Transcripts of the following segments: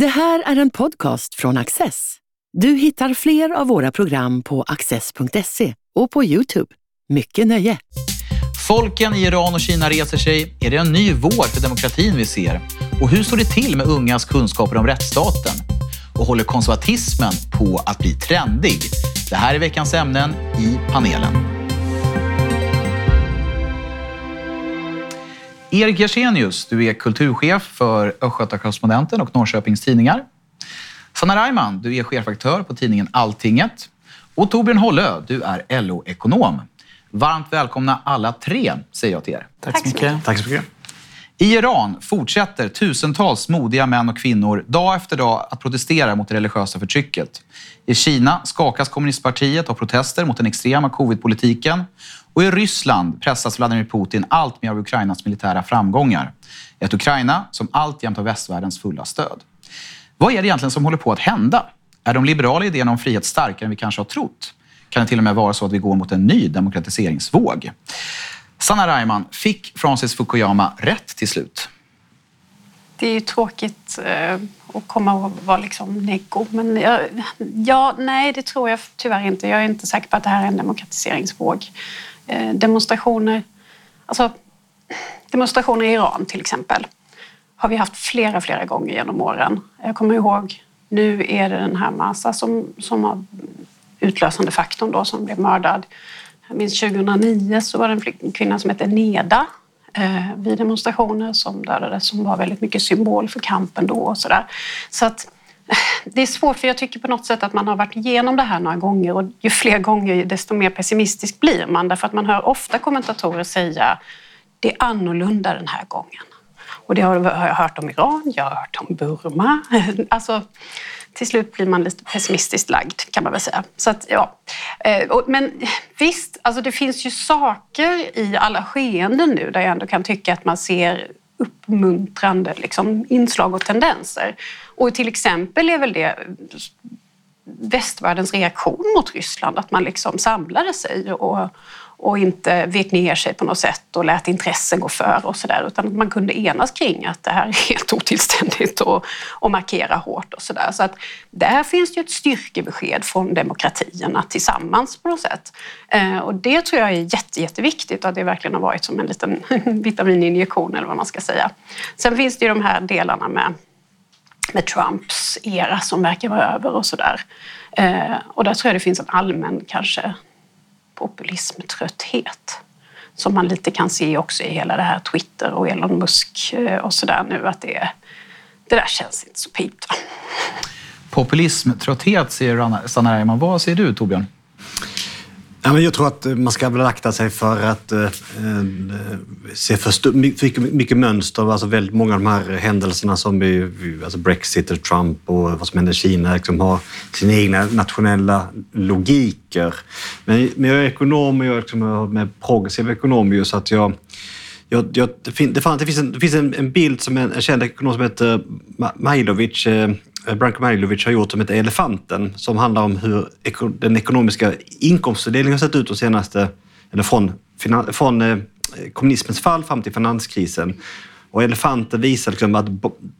Det här är en podcast från Access. Du hittar fler av våra program på access.se och på Youtube. Mycket nöje! Folken i Iran och Kina reser sig. Är det en ny vår för demokratin vi ser? Och hur står det till med ungas kunskaper om rättsstaten? Och håller konservatismen på att bli trendig? Det här är veckans ämnen i panelen. Erik Jersenius, du är kulturchef för Östgöta-Correspondenten och Norrköpings Tidningar. Sanna Reimann, du är chefredaktör på tidningen Alltinget. Och Torbjörn Hållö, du är LO-ekonom. Varmt välkomna alla tre, säger jag till er. Tack så mycket. Tack så mycket. I Iran fortsätter tusentals modiga män och kvinnor dag efter dag att protestera mot det religiösa förtrycket. I Kina skakas kommunistpartiet av protester mot den extrema covidpolitiken och i Ryssland pressas Vladimir Putin allt mer av Ukrainas militära framgångar. Ett Ukraina som alltjämt har västvärldens fulla stöd. Vad är det egentligen som håller på att hända? Är de liberala idéerna om frihet starkare än vi kanske har trott? Kan det till och med vara så att vi går mot en ny demokratiseringsvåg? Sanna Reimann, fick Francis Fukuyama rätt till slut? Det är ju tråkigt eh, att komma och vara liksom neggo, men jag, ja, nej, det tror jag tyvärr inte. Jag är inte säker på att det här är en demokratiseringsvåg. Eh, demonstrationer, alltså demonstrationer i Iran till exempel, har vi haft flera, flera gånger genom åren. Jag kommer ihåg, nu är det den här Massa som, som har utlösande faktorn då, som blev mördad. Jag minns 2009 så var det en kvinna som hette Neda eh, vid demonstrationer som dödades som var väldigt mycket symbol för kampen då och sådär. Så att eh, det är svårt för jag tycker på något sätt att man har varit igenom det här några gånger och ju fler gånger desto mer pessimistisk blir man därför att man hör ofta kommentatorer säga det är annorlunda den här gången. Och det har jag hört om Iran, jag har hört om Burma. Alltså, till slut blir man lite pessimistiskt lagd kan man väl säga. Så att, ja. Eh, men visst, alltså det finns ju saker i alla skeenden nu där jag ändå kan tycka att man ser uppmuntrande liksom, inslag och tendenser. Och till exempel är väl det västvärldens reaktion mot Ryssland, att man liksom samlade sig och, och inte vek ner sig på något sätt och lät intressen gå före och sådär utan att man kunde enas kring att det här är helt otillständigt och, och markera hårt och sådär. Så att där finns det ju ett styrkebesked från demokratierna tillsammans på något sätt. Eh, och det tror jag är jätte, jätteviktigt och att det verkligen har varit som en liten vitamininjektion eller vad man ska säga. Sen finns det ju de här delarna med med Trumps era som verkar vara över och sådär. Eh, och där tror jag det finns en allmän kanske populismtrötthet som man lite kan se också i hela det här Twitter och Elon Musk och och sådär nu att det, det där känns inte så pigt. Populismtrötthet säger Sanna Reimann. Vad säger du Torbjörn? Ja, men jag tror att eh, man ska väl akta sig för att eh, eh se för mycket, mycket mönster. Alltså väldigt många av de här händelserna som vi, alltså Brexit och Trump och vad som händer i Kina liksom har sina egna nationella logiker. Men, men jag är ekonom och jag är liksom med progressiv ekonom så att jag jag, jag, det, fin, det, fann, det, finns, en, det finns en, en bild som en, en känd ekonom som heter Majlovic, eh, Branko Majlovic har gjort som heter Elefanten som handlar om hur den ekonomiska inkomstfördelningen har sett ut de senaste, eller från, från eh, kommunismens fall fram till finanskrisen. Och elefanten visar liksom att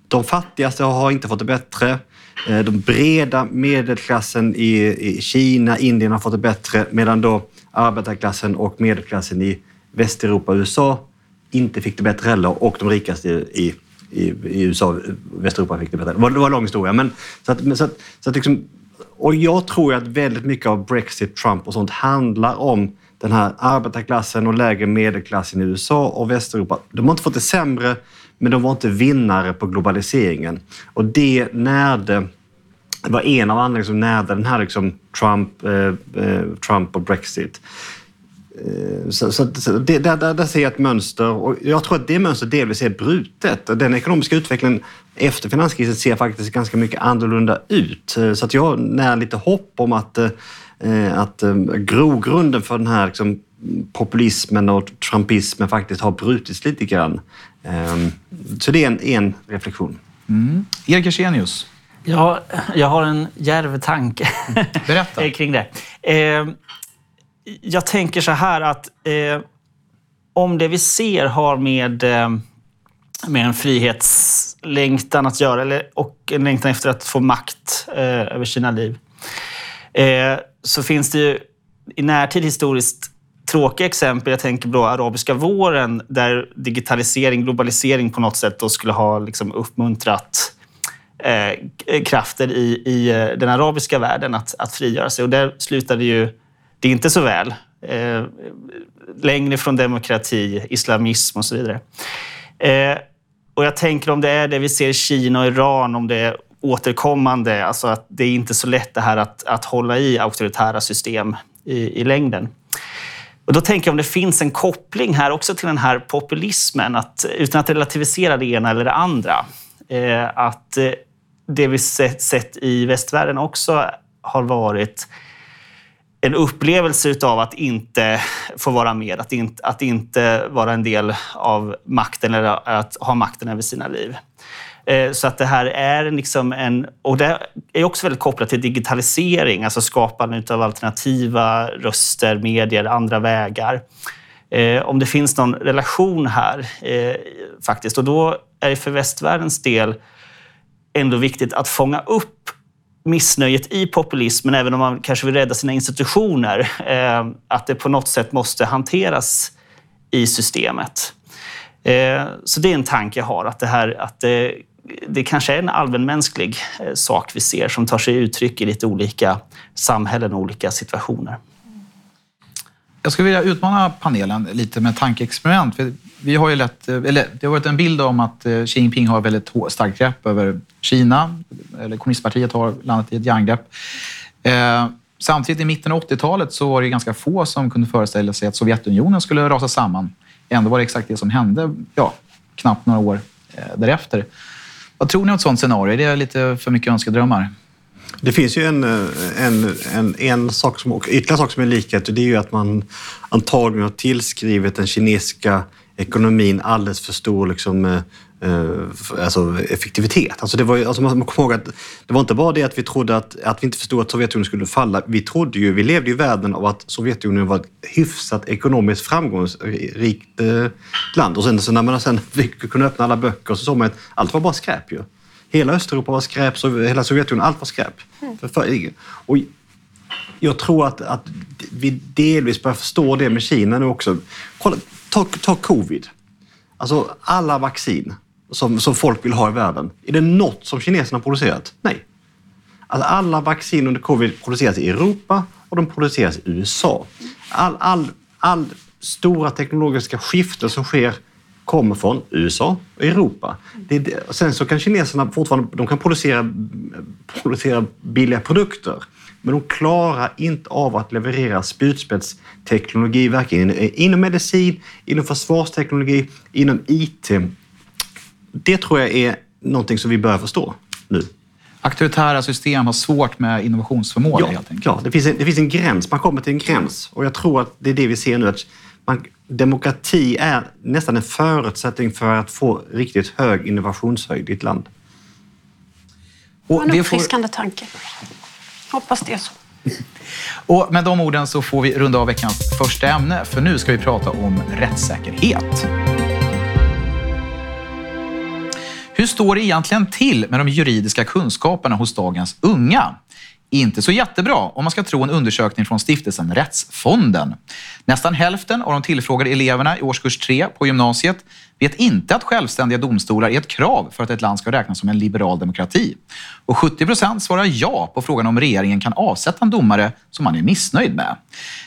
de fattigaste har inte fått det bättre. Eh, de breda medelklassen i, i Kina, Indien har fått det bättre medan då arbetarklassen och medelklassen i Västeuropa och USA inte fick det bättre heller och de rikaste i, i, i USA Västeuropa fick det bättre. Det var, det var en lång historia. Men, så att, så att, så att liksom, och jag tror att väldigt mycket av Brexit, Trump och sånt handlar om den här arbetarklassen och lägre medelklassen i USA och Västeuropa. De har inte fått det sämre, men de var inte vinnare på globaliseringen. Och det närde det var en av anledningarna som närde den här liksom Trump, eh, eh, Trump och Brexit. Eh, så, så, så det, där, där, där ser jag ett mönster och jag tror att det mönstret delvis är brutet. Den ekonomiska utvecklingen efter finanskrisen ser faktiskt ganska mycket annorlunda ut. Eh, så att jag när lite hopp om att, eh, att grogrunden för den här liksom, populismen och trumpismen faktiskt har brutits lite grann. Ehm, så det är en, en reflektion. Mm. Erik Ersenius? Ja, jag har en djärv tanke Berätta. kring det. Jag tänker så här att eh, om det vi ser har med eh, med en frihetslängtan att göra eller, och en längtan efter att få makt eh, över sina liv. Eh, så finns det ju i närtid historiskt tråkiga exempel. Jag tänker på arabiska våren där digitalisering, globalisering på något sätt då skulle ha liksom uppmuntrat eh, krafter i, i eh, den arabiska världen att, att frigöra sig. Och där slutade ju det är inte så väl. Eh, längre från demokrati, islamism och så vidare. Eh, och jag tänker om det är det vi ser i Kina och Iran, om det är återkommande, alltså att det är inte så lätt det här att, att hålla i auktoritära system i, i längden. Och då tänker jag om det finns en koppling här också till den här populismen, att, utan att relativisera det ena eller det andra. Eh, att eh, det vi sett, sett i västvärlden också har varit en upplevelse av att inte få vara med, att inte, att inte vara en del av makten eller att ha makten över sina liv. Eh, så att det här är liksom en... Och det är också väldigt kopplat till digitalisering, alltså skapandet av alternativa röster, medier, andra vägar. Eh, om det finns någon relation här eh, faktiskt. Och då är det för västvärldens del ändå viktigt att fånga upp missnöjet i populismen, även om man kanske vill rädda sina institutioner, eh, att det på något sätt måste hanteras i systemet. Eh, så det är en tanke jag har, att det här att det det kanske är en allmänmänsklig eh, sak vi ser som tar sig uttryck i lite olika samhällen och olika situationer. Jag skulle vilja utmana panelen lite med tankeexperiment. Vi har ju lätt, eh, eller det har varit en bild om att eh, Xi Jinping har väldigt starkt grepp över Kina. Eller kommunistpartiet har landat i ett järngrepp. Eh, samtidigt i mitten av 80-talet så var det ganska få som kunde föreställa sig att Sovjetunionen skulle rasa samman. Ändå var det exakt det som hände ja, knappt några år eh, därefter. Vad tror ni om ett sånt scenario? Är det lite för mycket önskedrömmar? Det finns ju en, eh, en, en, en sak som, och ytterligare sak som är likhet och det är ju att man antagligen har tillskrivit den kinesiska ekonomin alldeles för stor liksom, eh, eh, alltså effektivitet. Alltså det var, alltså man kommer ihåg att det var inte bara det att vi trodde att, att vi inte förstod att Sovjetunionen skulle falla. Vi trodde ju, vi levde i världen av att Sovjetunionen var ett hyfsat ekonomiskt framgångsrikt land. Och sen så när man sen fick kunna öppna alla böcker så såg man att allt var bara skräp ju. Hela Östeuropa var skräp, så hela Sovjetunionen, allt var skräp. Mm. För, för, och jag tror att, att vi delvis börjar förstå det med Kina nu också. Kolla, ta, ta covid. Alltså alla vaccin som, som folk vill ha i världen. Är det något som kineserna har producerat? Nej. Alltså alla vaccin under covid produceras i Europa och de produceras i USA. All, all, all stora teknologiska skiften som sker kommer från USA och Europa. Det, det, sen så kan kineserna fortfarande de kan producera, producera billiga produkter men de klarar inte av att leverera spjutspetsteknologi verkligen inom medicin, inom försvarsteknologi, inom IT det tror jag är någonting som vi börjar förstå nu. Auktoritära system har svårt med innovationsförmåga ja, helt enkelt. Ja, det finns, en, det finns en gräns. Man kommer till en gräns och jag tror att det är det vi ser nu. Att man, demokrati är nästan en förutsättning för att få riktigt hög innovationshöjd i ett land. Och en uppfriskande får... tanke. Hoppas det är så. Och med de orden så får vi runda av veckans första ämne, för nu ska vi prata om rättssäkerhet. Hur står det egentligen till med de juridiska kunskaperna hos dagens unga? Inte så jättebra om man ska tro en undersökning från stiftelsen Rättsfonden. Nästan hälften av de tillfrågade eleverna i årskurs 3 på gymnasiet vet inte att självständiga domstolar är ett krav för att ett land ska räknas som en liberal demokrati. Och 70 procent svarar ja på frågan om regeringen kan avsätta en domare som man är missnöjd med.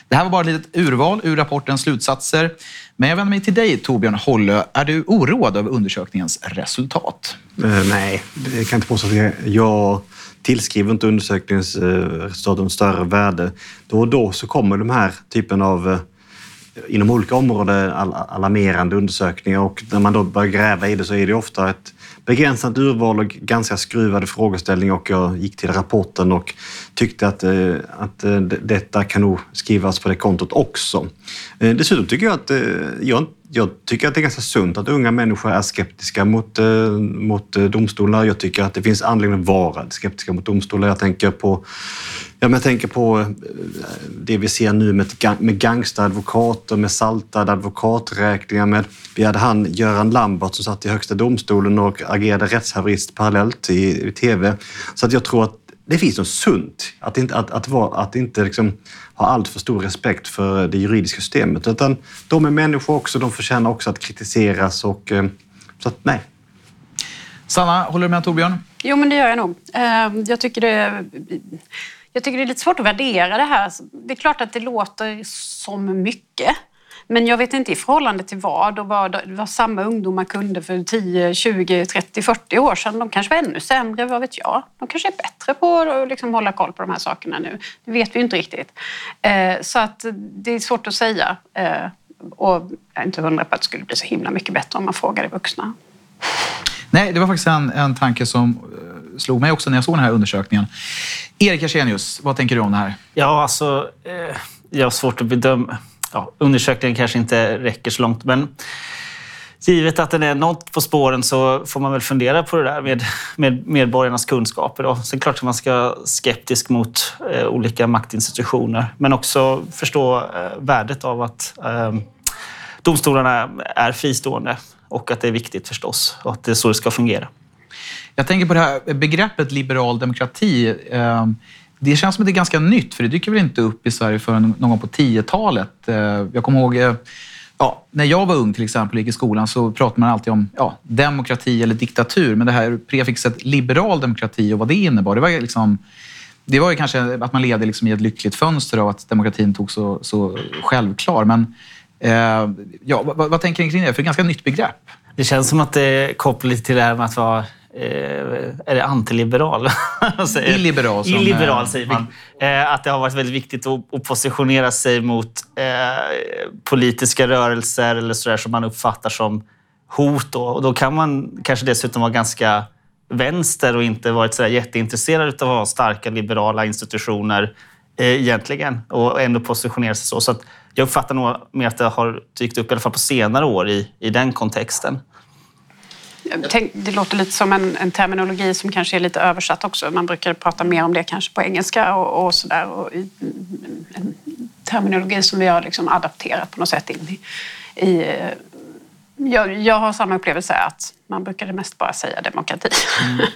Det här var bara ett litet urval ur rapportens slutsatser. Men jag vänder mig till dig Torbjörn Hollö. Är du oroad över undersökningens resultat? Uh, nej, det kan jag inte påstå att jag tillskriver inte undersökningens eh, resultat något större värde. Då och då så kommer de här typen av eh, inom olika områden alarmerande undersökningar och när man då börjar gräva i det så är det ofta ett begränsat urval och ganska skruvade frågeställningar och jag gick till rapporten och tyckte att, eh, att detta kan nog skrivas på det kontot också. Dessutom tycker jag att jag, jag tycker att det är ganska sunt att unga människor är skeptiska mot, eh, mot eh, domstolar. Jag tycker att det finns anledning att vara skeptiska mot domstolar. Jag tänker på, ja, men jag tänker på eh, det vi ser nu med, med gangsteradvokater, med saltade advokaträkningar. Med, vi hade han Göran Lambert som satt i Högsta domstolen och agerade rättshaverist parallellt i, i tv. Så att jag tror att det finns något sunt. Att inte, att, att, vara, att inte liksom ha allt för stor respekt för det juridiska systemet. Utan de är människor också, de förtjänar också att kritiseras. Och, eh, så att, nej. Sanna, håller du med Torbjörn? Jo, men det gör jag nog. Ehm, jag tycker det... Jag tycker det är lite svårt att värdera det här. Det är klart att det låter som mycket. Men jag vet inte i förhållande till vad och vad, vad samma ungdomar kunde för 10, 20, 30, 40 år sedan. De kanske var ännu sämre, vad vet jag? De kanske är bättre på att liksom hålla koll på de här sakerna nu. Det vet vi inte riktigt. Eh, så att det är svårt att säga. Eh, och jag är inte hundra på att det skulle bli så himla mycket bättre om man frågade vuxna. Nej, det var faktiskt en, en tanke som eh, slog mig också när jag såg den här undersökningen. Erik Arsenius, vad tänker du om det här? Ja, alltså, eh, jag har svårt att bedöma ja, undersökningen kanske inte räcker så långt. Men givet att den är något på spåren så får man väl fundera på det där med, med medborgarnas kunskaper. Då. Sen klart att man ska vara skeptisk mot eh, olika maktinstitutioner men också förstå eh, värdet av att eh, domstolarna är fristående och att det är viktigt förstås och att det är så det ska fungera. Jag tänker på det här begreppet liberal demokrati. Eh, det känns som att det är ganska nytt, för det dyker väl inte upp i Sverige förrän någon gång på 10-talet. Eh, jag kommer ihåg eh, ja, när jag var ung till exempel gick i skolan så pratade man alltid om ja, demokrati eller diktatur. Men det här prefixet liberal demokrati och vad det innebar, det var liksom det var ju kanske att man levde liksom i ett lyckligt fönster av att demokratin tog så, så självklar. Men eh, ja, vad, vad, tänker ni kring det? För det är ett ganska nytt begrepp. Det känns som att det är kopplat till det här med att vara är det antiliberal? Illiberal. Som, Illiberal säger man. Eh, att det har varit väldigt viktigt att, positionera sig mot eh, politiska rörelser eller sådär som man uppfattar som hot. Då. Och då kan man kanske dessutom vara ganska vänster och inte varit så jätteintresserad av att ha starka liberala institutioner egentligen och ändå positionera sig så. så jag uppfattar nog mer att det har dykt upp, i alla fall på senare år, i, i den kontexten. Tänk, det låter lite som en, en, terminologi som kanske är lite översatt också. Man brukar prata mer om det kanske på engelska och, och sådär. En terminologi som vi har liksom adapterat på något sätt in i. i jag, jag, har samma upplevelse att man brukade mest bara säga demokrati. Mm.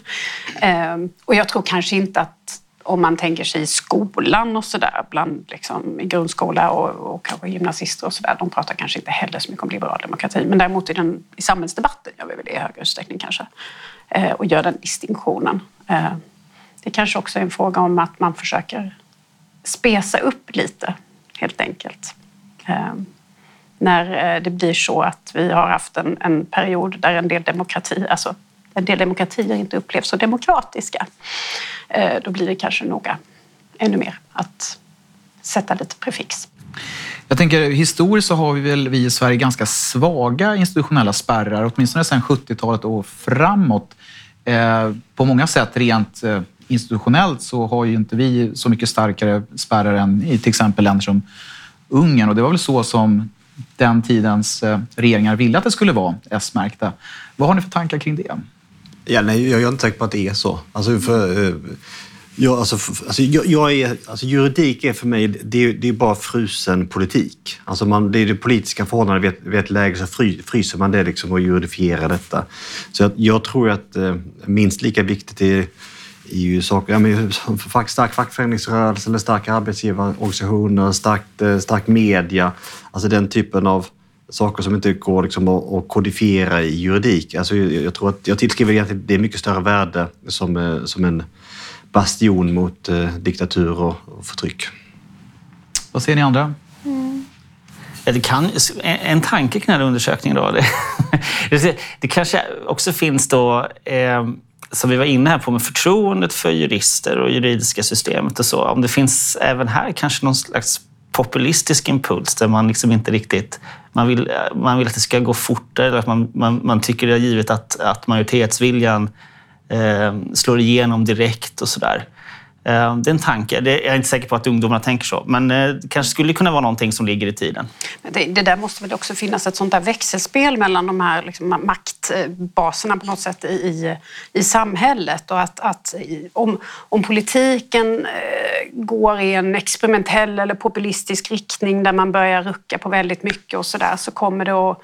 Ehm, och jag tror kanske inte att om man tänker sig i skolan och sådär, liksom, i grundskola och, och kanske gymnasister och sådär, de pratar kanske inte heller så mycket om liberal demokrati. Men däremot i, den, i samhällsdebatten gör vi väl det i högre utsträckning kanske. Eh, och gör den distinktionen. Eh, det kanske också är en fråga om att man försöker spesa upp lite, helt enkelt. Eh, när eh, det blir så att vi har haft en, en period där en del demokrati, alltså en del demokratier inte upplevs så demokratiska. Eh, då blir det kanske noga ännu mer att sätta lite prefix. Jag tänker historiskt så har vi väl vi i Sverige ganska svaga institutionella spärrar, åtminstone sedan 70-talet och framåt. Eh, på många sätt rent eh, institutionellt så har ju inte vi så mycket starkare spärrar än i till exempel länder som Ungern och det var väl så som den tidens eh, regeringar ville att det skulle vara S-märkta. Vad har ni för tankar kring det? Ja, nej, jag är inte säker på att det är så. Alltså, för, eh, jag, alltså, för, alltså, jag, jag, är, alltså, juridik är för mig det, det är bara frusen politik. Alltså man, det är det politiska förhållandet. Vid ett, vid ett läge så fry, fryser man det liksom och juridifierar detta. Så jag, jag tror att eh, minst lika viktigt är ju saker, ja, men, stark fackföreningsrörelse eller starka arbetsgivarorganisationer, starkt, eh, stark media. Alltså den typen av saker som inte går liksom att kodifiera i juridik. Alltså jag, tror att jag tillskriver att det är mycket större värde som, eh, som en bastion mot eh, diktatur och, förtryck. Vad säger ni andra? Mm. Ja, det kan, en tanke kring den här undersökningen då. Det, det kanske också finns då eh, som vi var inne här på med förtroendet för jurister och juridiska systemet och så. Om det finns även här kanske någon slags populistisk impuls där man liksom inte riktigt... Man vill, man vill att det ska gå fortare, eller att man, man, man tycker det är givet att, att majoritetsviljan eh, slår igenom direkt och sådär. Eh, det är en tanke. jag är inte säker på att ungdomarna tänker så, men eh, det kanske skulle kunna vara någonting som ligger i tiden. Det, det där måste väl också finnas ett sånt där växelspel mellan de här liksom maktbaserna på något sätt i, i samhället och att, att om, om politiken eh, går i en experimentell eller populistisk riktning där man börjar rucka på väldigt mycket och så där så kommer det att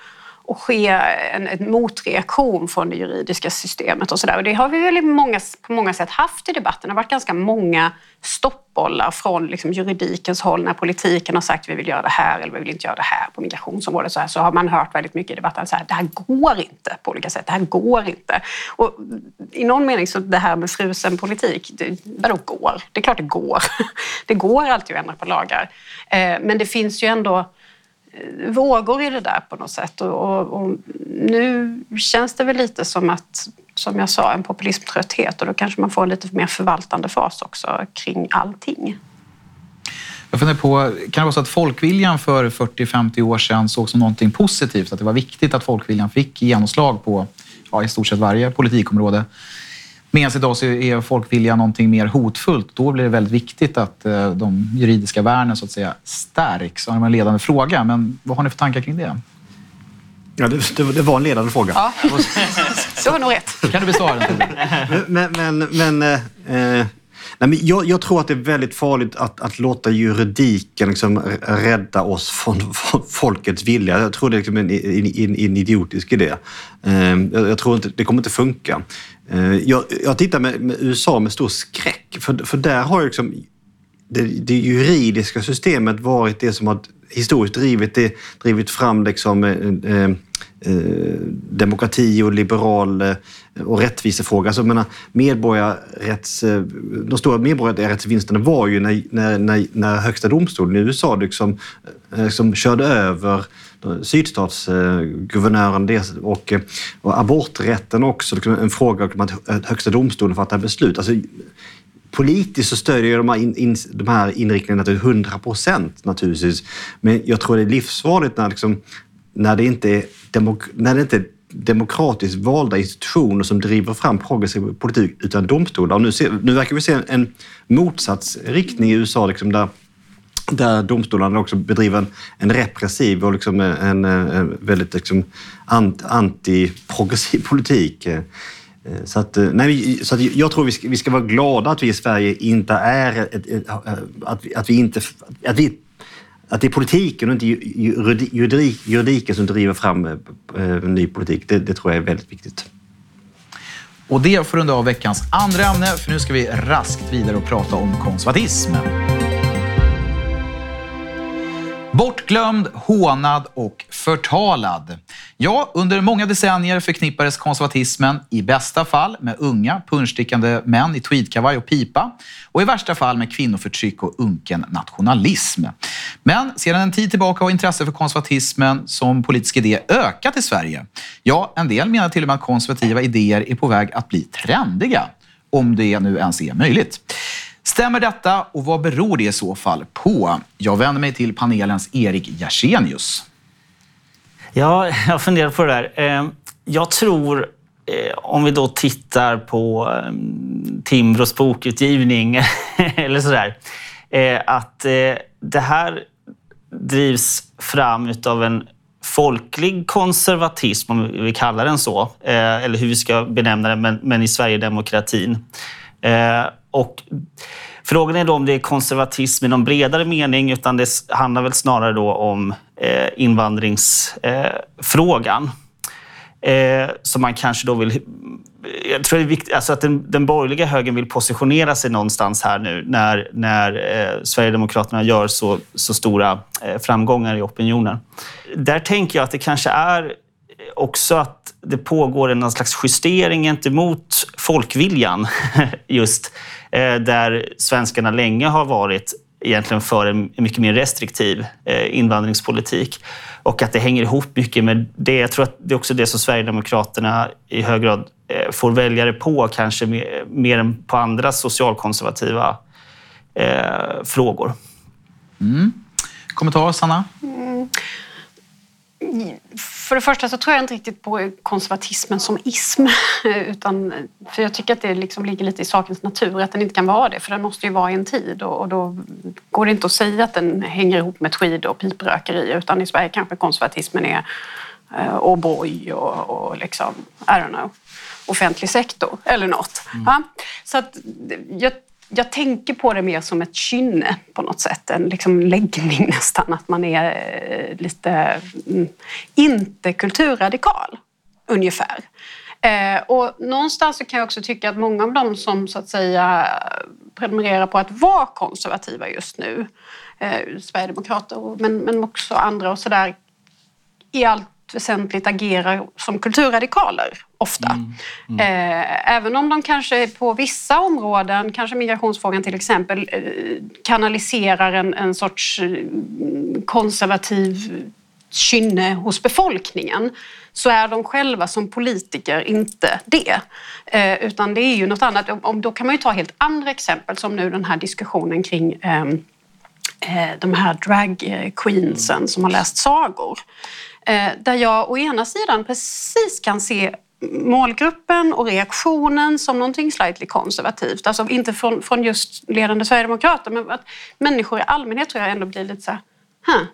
och ske en, en motreaktion från det juridiska systemet och sådär. Och det har vi väl många, på många sätt haft i debatten. Det har varit ganska många stoppbollar från liksom juridikens håll när politiken har sagt vi vill göra det här eller vi vill inte göra det här på migrationsområdet. Så, här, så har man hört väldigt mycket i debatten att det här går inte på olika sätt. Det här går inte. Och I någon mening så det här med frusen politik, det, vadå går? Det är klart det går. Det går alltid att ändra på lagar. Eh, men det finns ju ändå vågor i det där på något sätt. Och, och, och, nu känns det väl lite som att, som jag sa, en populismtrötthet och då kanske man får en lite mer förvaltande fas också kring allting. Jag funderar på, kan det vara så att folkviljan för 40-50 år sedan såg som någonting positivt? Att det var viktigt att folkviljan fick genomslag på ja, i stort sett varje politikområde. Medan idag så är folkvilja någonting mer hotfullt. Då blir det väldigt viktigt att eh, de juridiska värnen så att säga stärks. Det var en ledande fråga, men vad har ni för tankar kring det? Ja, det, det, det var en ledande fråga. Ja, det var nog rätt. Kan du besvara den? men men, men eh, nej, men jag, jag, tror att det är väldigt farligt att, att låta juridiken liksom rädda oss från, från folkets vilja. Jag tror det är liksom en, en, en idiotisk idé. Ehm, jag, jag, tror inte, det kommer inte funka. Ehm, jag, jag tittar med, med, USA med stor skräck, för, för där har liksom det, det juridiska systemet varit det som har historiskt drivit, det, drivit fram liksom, eh, eh Eh, demokrati och liberal eh, och rättvisefråga. Alltså, menar, medborgarrätts, eh, de stora medborgarrättsvinsterna var ju när, när, när, när Högsta domstolen i USA liksom, liksom körde över sydstatsguvernören och, och aborträtten också, liksom en fråga om att Högsta domstolen fattar beslut. Alltså, politiskt så stödjer jag de här, in, in, de här inriktningarna till 100 procent naturligtvis. Men jag tror det är livsfarligt när, liksom, när, det, inte är demok, när det inte är demokratiskt valda institutioner som driver fram progressiv politik utan domstolar. Och nu, ser, nu verkar vi se en, en motsatsriktning i USA liksom där där domstolarna också bedriver en, en repressiv och liksom en, en, väldigt liksom anti-progressiv politik. Eh, eh, så, att, eh, nej, så att jag tror vi ska, vi ska vara glada att vi i Sverige inte är... Ett, ett, att, vi, att vi inte... Att, vi, att det är politiken och inte juridik, juridiken som driver fram eh, eh, ny politik. Det, det tror jag är väldigt viktigt. Och det får runda av veckans andra ämne, för nu ska vi raskt vidare och prata om konservatism. Bortglömd, hånad och förtalad. Ja, under många decennier förknippades konservatismen i bästa fall med unga punschstickande män i tweedkavaj och pipa och i värsta fall med kvinnoförtryck och unken nationalism. Men sedan en tid tillbaka har intresset för konservatismen som politisk idé ökat i Sverige. Ja, en del menar till och med att konservativa idéer är på väg att bli trendiga, om det nu ens är möjligt. Stämmer detta och vad beror det i så fall på? Jag vänder mig till panelens Erik Jersenius. Ja, jag funderar på det där. Ehm, jag tror, eh, om vi då tittar på ehm, Timbros bokutgivning eller sådär, eh, att eh, det här drivs fram av en folklig konservatism, om vi kallar den så, eller hur vi ska benämna den, men, i Sverigedemokratin. Och frågan är då om det är konservatism i någon bredare mening, utan det handlar väl snarare då om eh, invandringsfrågan. Eh, som man kanske då vill... Eh, jag tror det är viktigt alltså att den, den borgerliga högern vill positionera sig någonstans här nu när, när eh, Sverigedemokraterna gör så, så stora eh, framgångar i opinionen. Där tänker jag att det kanske är också att det pågår en slags justering gentemot folkviljan just Eh, där svenskarna länge har varit egentligen för en mycket mer restriktiv eh, invandringspolitik. Och att det hänger ihop mycket med det. Jag tror att det är också det som Sverigedemokraterna i hög grad eh, får väljare på, kanske mer, än på andra socialkonservativa frågor. Mm. Kommentar, Sanna? Mm för det första så tror jag inte riktigt på konservatismen som ism. Utan, för jag tycker att det liksom ligger lite i sakens natur att den inte kan vara det. För den måste ju vara i en tid och, och då går det inte att säga att den hänger ihop med tweed och piprökeri. Utan i Sverige kanske konservatismen är eh, O'boy och, och liksom, I don't know, offentlig sektor eller något. Mm. Ja? Så att jag jag tänker på det mer som ett kynne på något sätt, en liksom läggning nästan, att man är eh, lite mm, inte kulturradikal, ungefär. Eh, och någonstans så kan jag också tycka att många av dem som så att säga prenumererar på att vara konservativa just nu, eh, Sverigedemokrater men, men också andra och sådär, i allt väsentligt agerar som kulturradikaler ofta. Mm. Mm. Eh, även om de kanske på vissa områden, kanske migrationsfrågan till exempel, eh, kanaliserar en, en sorts eh, konservativ kynne hos befolkningen så är de själva som politiker inte det. utan det är ju något annat. då kan man ju ta helt andra exempel som nu den här diskussionen kring ehm, de här drag queensen som har läst sagor. Eh, där jag å ena sidan precis kan se målgruppen och reaktionen som någonting slightly konservativt. Alltså inte från, från just ledande sverigedemokrater men att människor i allmänhet tror jag ändå blir lite så här, huh,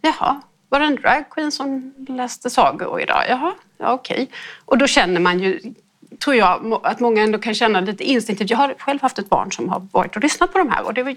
jaha, var det en dragqueen som läste sagor idag? Jaha, ja okej. Okay. Och då känner man ju tror jag att många ändå kan känna lite instinktivt. Jag har själv haft ett barn som har varit och lyssnat på de här och det var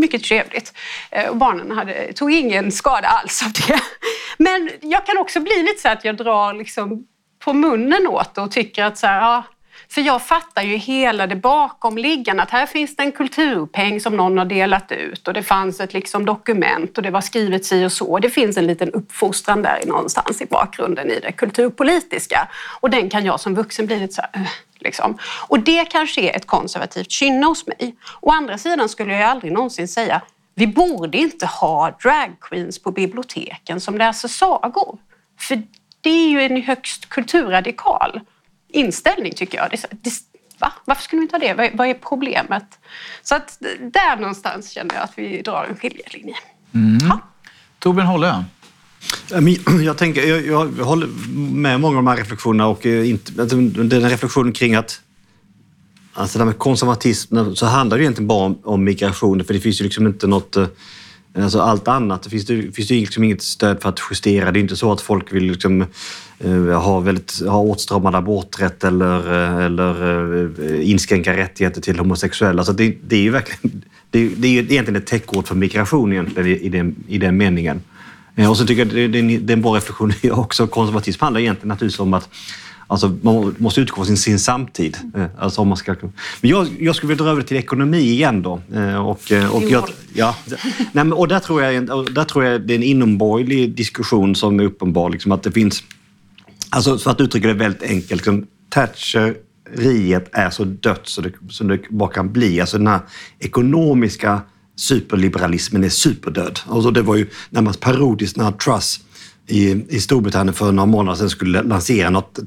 mycket trevligt. Eh, och barnen hade, tog ingen skada alls av det. Men jag kan också bli lite så att jag drar liksom på munnen åt det och tycker att så här, ja, för jag fattar ju hela det bakomliggande, att här finns det en kulturpeng som någon har delat ut och det fanns ett liksom dokument och det var skrivet si och så. Det finns en liten uppfostran där någonstans i bakgrunden i det kulturpolitiska och den kan jag som vuxen bli lite så här, äh", liksom. Och det kanske är ett konservativt kynne hos mig. Å andra sidan skulle jag aldrig någonsin säga vi borde inte ha dragqueens på biblioteken som läser sagor. För det är ju en högst kulturradikal inställning tycker jag. Det, det, va? Varför skulle vi inte ha det? Vad, vad, är problemet? Så att där någonstans känner jag att vi drar en skiljelinje. Mm. Ja. Torbjörn Hållö? Jag, tänker, jag, jag håller med många av de här reflektionerna och eh, inte, alltså, den reflektionen kring att Alltså det här med konservatism så handlar det egentligen bara om, om migration för det finns ju liksom inte något eh, Alltså allt annat, det finns det finns det liksom inget stöd för att justera. Det är inte så att folk vill liksom, uh, ha, väldigt, ha åtstramad aborträtt eller, uh, eller uh, inskränka rättigheter till homosexuella. Alltså det, det är ju verkligen, det, det är ju egentligen ett täckord för migration egentligen i, i, den, i den meningen. och så tycker jag det, det, det är en bra reflektion också. Konservatism handlar egentligen naturligtvis om att Alltså, man måste utgå från sin, sin samtid. Eh, alltså, om man ska... Men jag, jag skulle vilja dra över till ekonomi igen då. Eh, och, eh, och, jag, ja, nej, men, och där, tror jag, där tror jag det är en inomborgerlig diskussion som är uppenbar. Liksom, att det finns... Alltså, för att uttrycka det väldigt enkelt. Liksom, Thatcheriet är så dött så det, som det bara kan bli. Alltså den här ekonomiska superliberalismen är superdöd. Alltså, det var ju närmast parodiskt när Truss i, i Storbritannien för några månader sedan skulle lansera något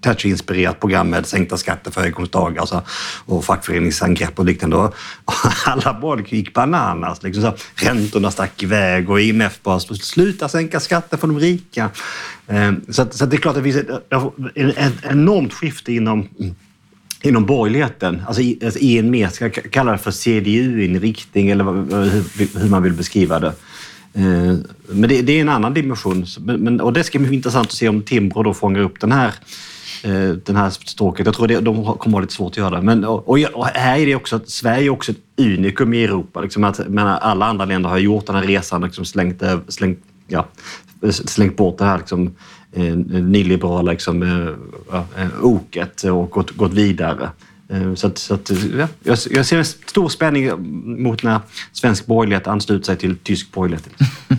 Thatcher-inspirerat program med sänkta skatter för höginkomsttagare alltså, och fackföreningsangrepp och liknande. Och alla folk gick bananas. Liksom så, räntorna stack iväg och IMF bara sluta sänka skatter för de rika. Ehm, så, att det är klart att det finns ett, ett enormt skifte inom inom borgerligheten, alltså i, alltså i en mer, ska jag kalla det för CDU-inriktning eller hur, hur man vill beskriva det. Eh, men det, det, är en annan dimension men, och det ska bli intressant att se om Timbro då fångar upp den här eh, den här stråket. Jag tror det, de kommer ha lite svårt att göra det. Men, och, och här är det också att Sverige är också ett unikum i Europa. Liksom att, menar, alla andra länder har gjort den här resan, liksom slängt, eh, slängt, ja, slängt bort det här liksom, eh, nyliberala liksom, eh, oket och gått, gått vidare. Eh, så, att, så att, ja, jag, ser en stor spänning mot när svensk borgerlighet ansluter sig till tysk borgerlighet.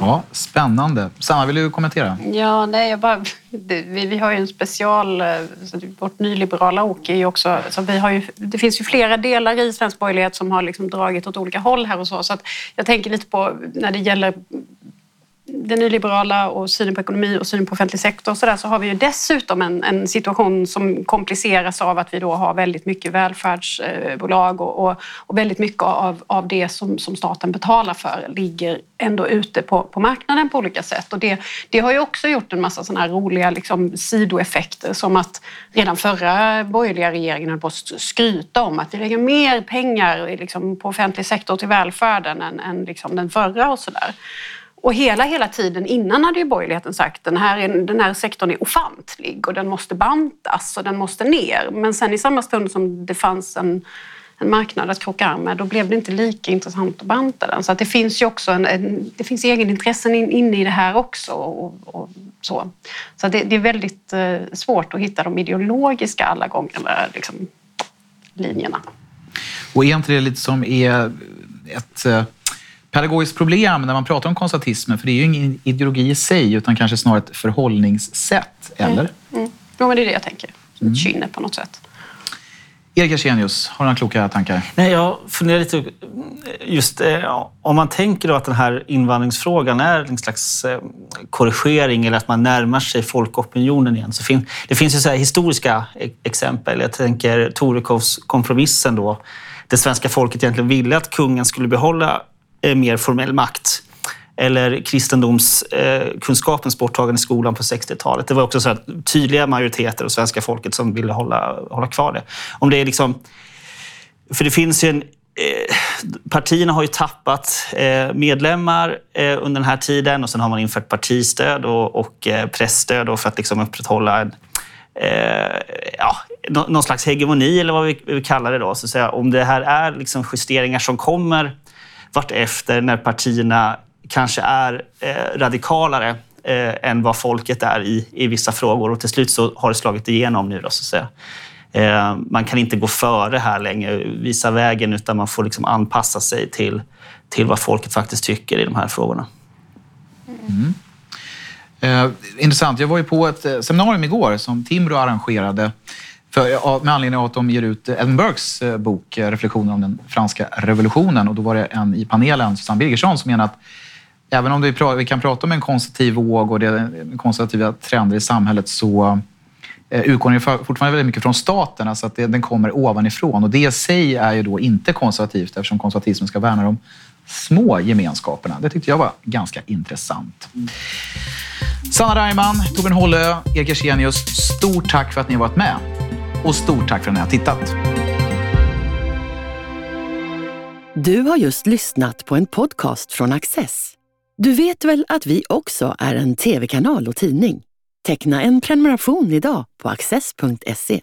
Ja, spännande. Sanna, vill du kommentera? Ja, nej, jag bara, vi, vi har ju en special... Eh, vårt nyliberala ok är ju också... Så vi har ju, det finns ju flera delar i svensk borgerlighet som har liksom dragit åt olika håll här och så. Så att jag tänker lite på när det gäller det nyliberala och synen på ekonomi och synen på offentlig sektor och så, där, så har vi ju dessutom en, en, situation som kompliceras av att vi då har väldigt mycket välfärdsbolag och, och, och väldigt mycket av, av det som, som staten betalar för ligger ändå ute på, på marknaden på olika sätt. Och det, det har ju också gjort en massa såna här roliga liksom, sidoeffekter som att redan förra borgerliga regeringen höll på att skryta om att vi lägger mer pengar liksom, på offentlig sektor till välfärden än, än liksom, den förra och sådär. Och hela, hela tiden innan hade ju borgerligheten sagt den här, den här sektorn är ofantlig och den måste bantas och den måste ner. Men sen i samma stund som det fanns en, en marknad att krocka arm med, då blev det inte lika intressant att banta den. Så att det finns ju också en, en det finns egenintressen in, inne i det här också. Och, och så så det, det, är väldigt eh, svårt att hitta de ideologiska alla gånger, liksom, linjerna. Och är inte det lite som är ett eh, pedagogiskt problem när man pratar om konservatismen? För det är ju ingen ideologi i sig, utan kanske snarare ett förhållningssätt, eller? Mm. Mm. Jo, men det är det jag tänker. Mm. Ett kynne på något sätt. Erik Ersenius, har du några kloka tankar? Nej, jag funderar lite just eh, om man tänker då att den här invandringsfrågan är en slags eh, korrigering eller att man närmar sig folkopinionen igen. Så fin, det finns ju så historiska e- exempel. Jag tänker Torekovskompromissen då, det svenska folket egentligen ville att kungen skulle behålla eh, Eh, mer formell makt eller kristendomskunskapens eh, borttagande i skolan på 60-talet. Det var också så tydliga majoriteter av svenska folket som ville hålla, hålla kvar det. Om det är liksom, för det finns ju en eh, Partierna har ju tappat medlemmar under den här tiden och sen har man infört partistöd och, och pressstöd för att liksom upprätthålla en, ja, någon slags hegemoni eller vad vi, vi kallar det. Då. Så att säga, om det här är liksom justeringar som kommer vartefter när partierna kanske är eh, radikalare eh, än vad folket är i, i vissa frågor. Och till slut så har det slagit igenom nu. Då, så att säga. Eh, man kan inte gå före här längre, visa vägen, utan man får liksom anpassa sig till, till vad folket faktiskt tycker i de här frågorna. Mm. Eh, intressant. Jag var ju på ett eh, seminarium igår som Timbro arrangerade för, med anledning av att de ger ut Ellen Burkes eh, bok eh, Reflektioner om den franska revolutionen. Och då var det en i panelen, Susanne Birgersson, som menade att även om vi, kan prata om en konservativ våg och det eh, konservativa trender i samhället så utgår den fortfarande väldigt mycket från staten, alltså att den kommer ovanifrån. Och det i sig är ju då inte konservativt eftersom konservatismen ska värna de små gemenskaperna. Det tyckte jag var ganska intressant. Sanna Reimann, Torbjörn Hållö, Erik Ersenius, stort tack för att ni har varit med. Och stort tack för att ni har tittat. Du har just lyssnat på en podcast från Access. Du vet väl att vi också är en tv-kanal och tidning? Teckna en prenumeration idag på access.se.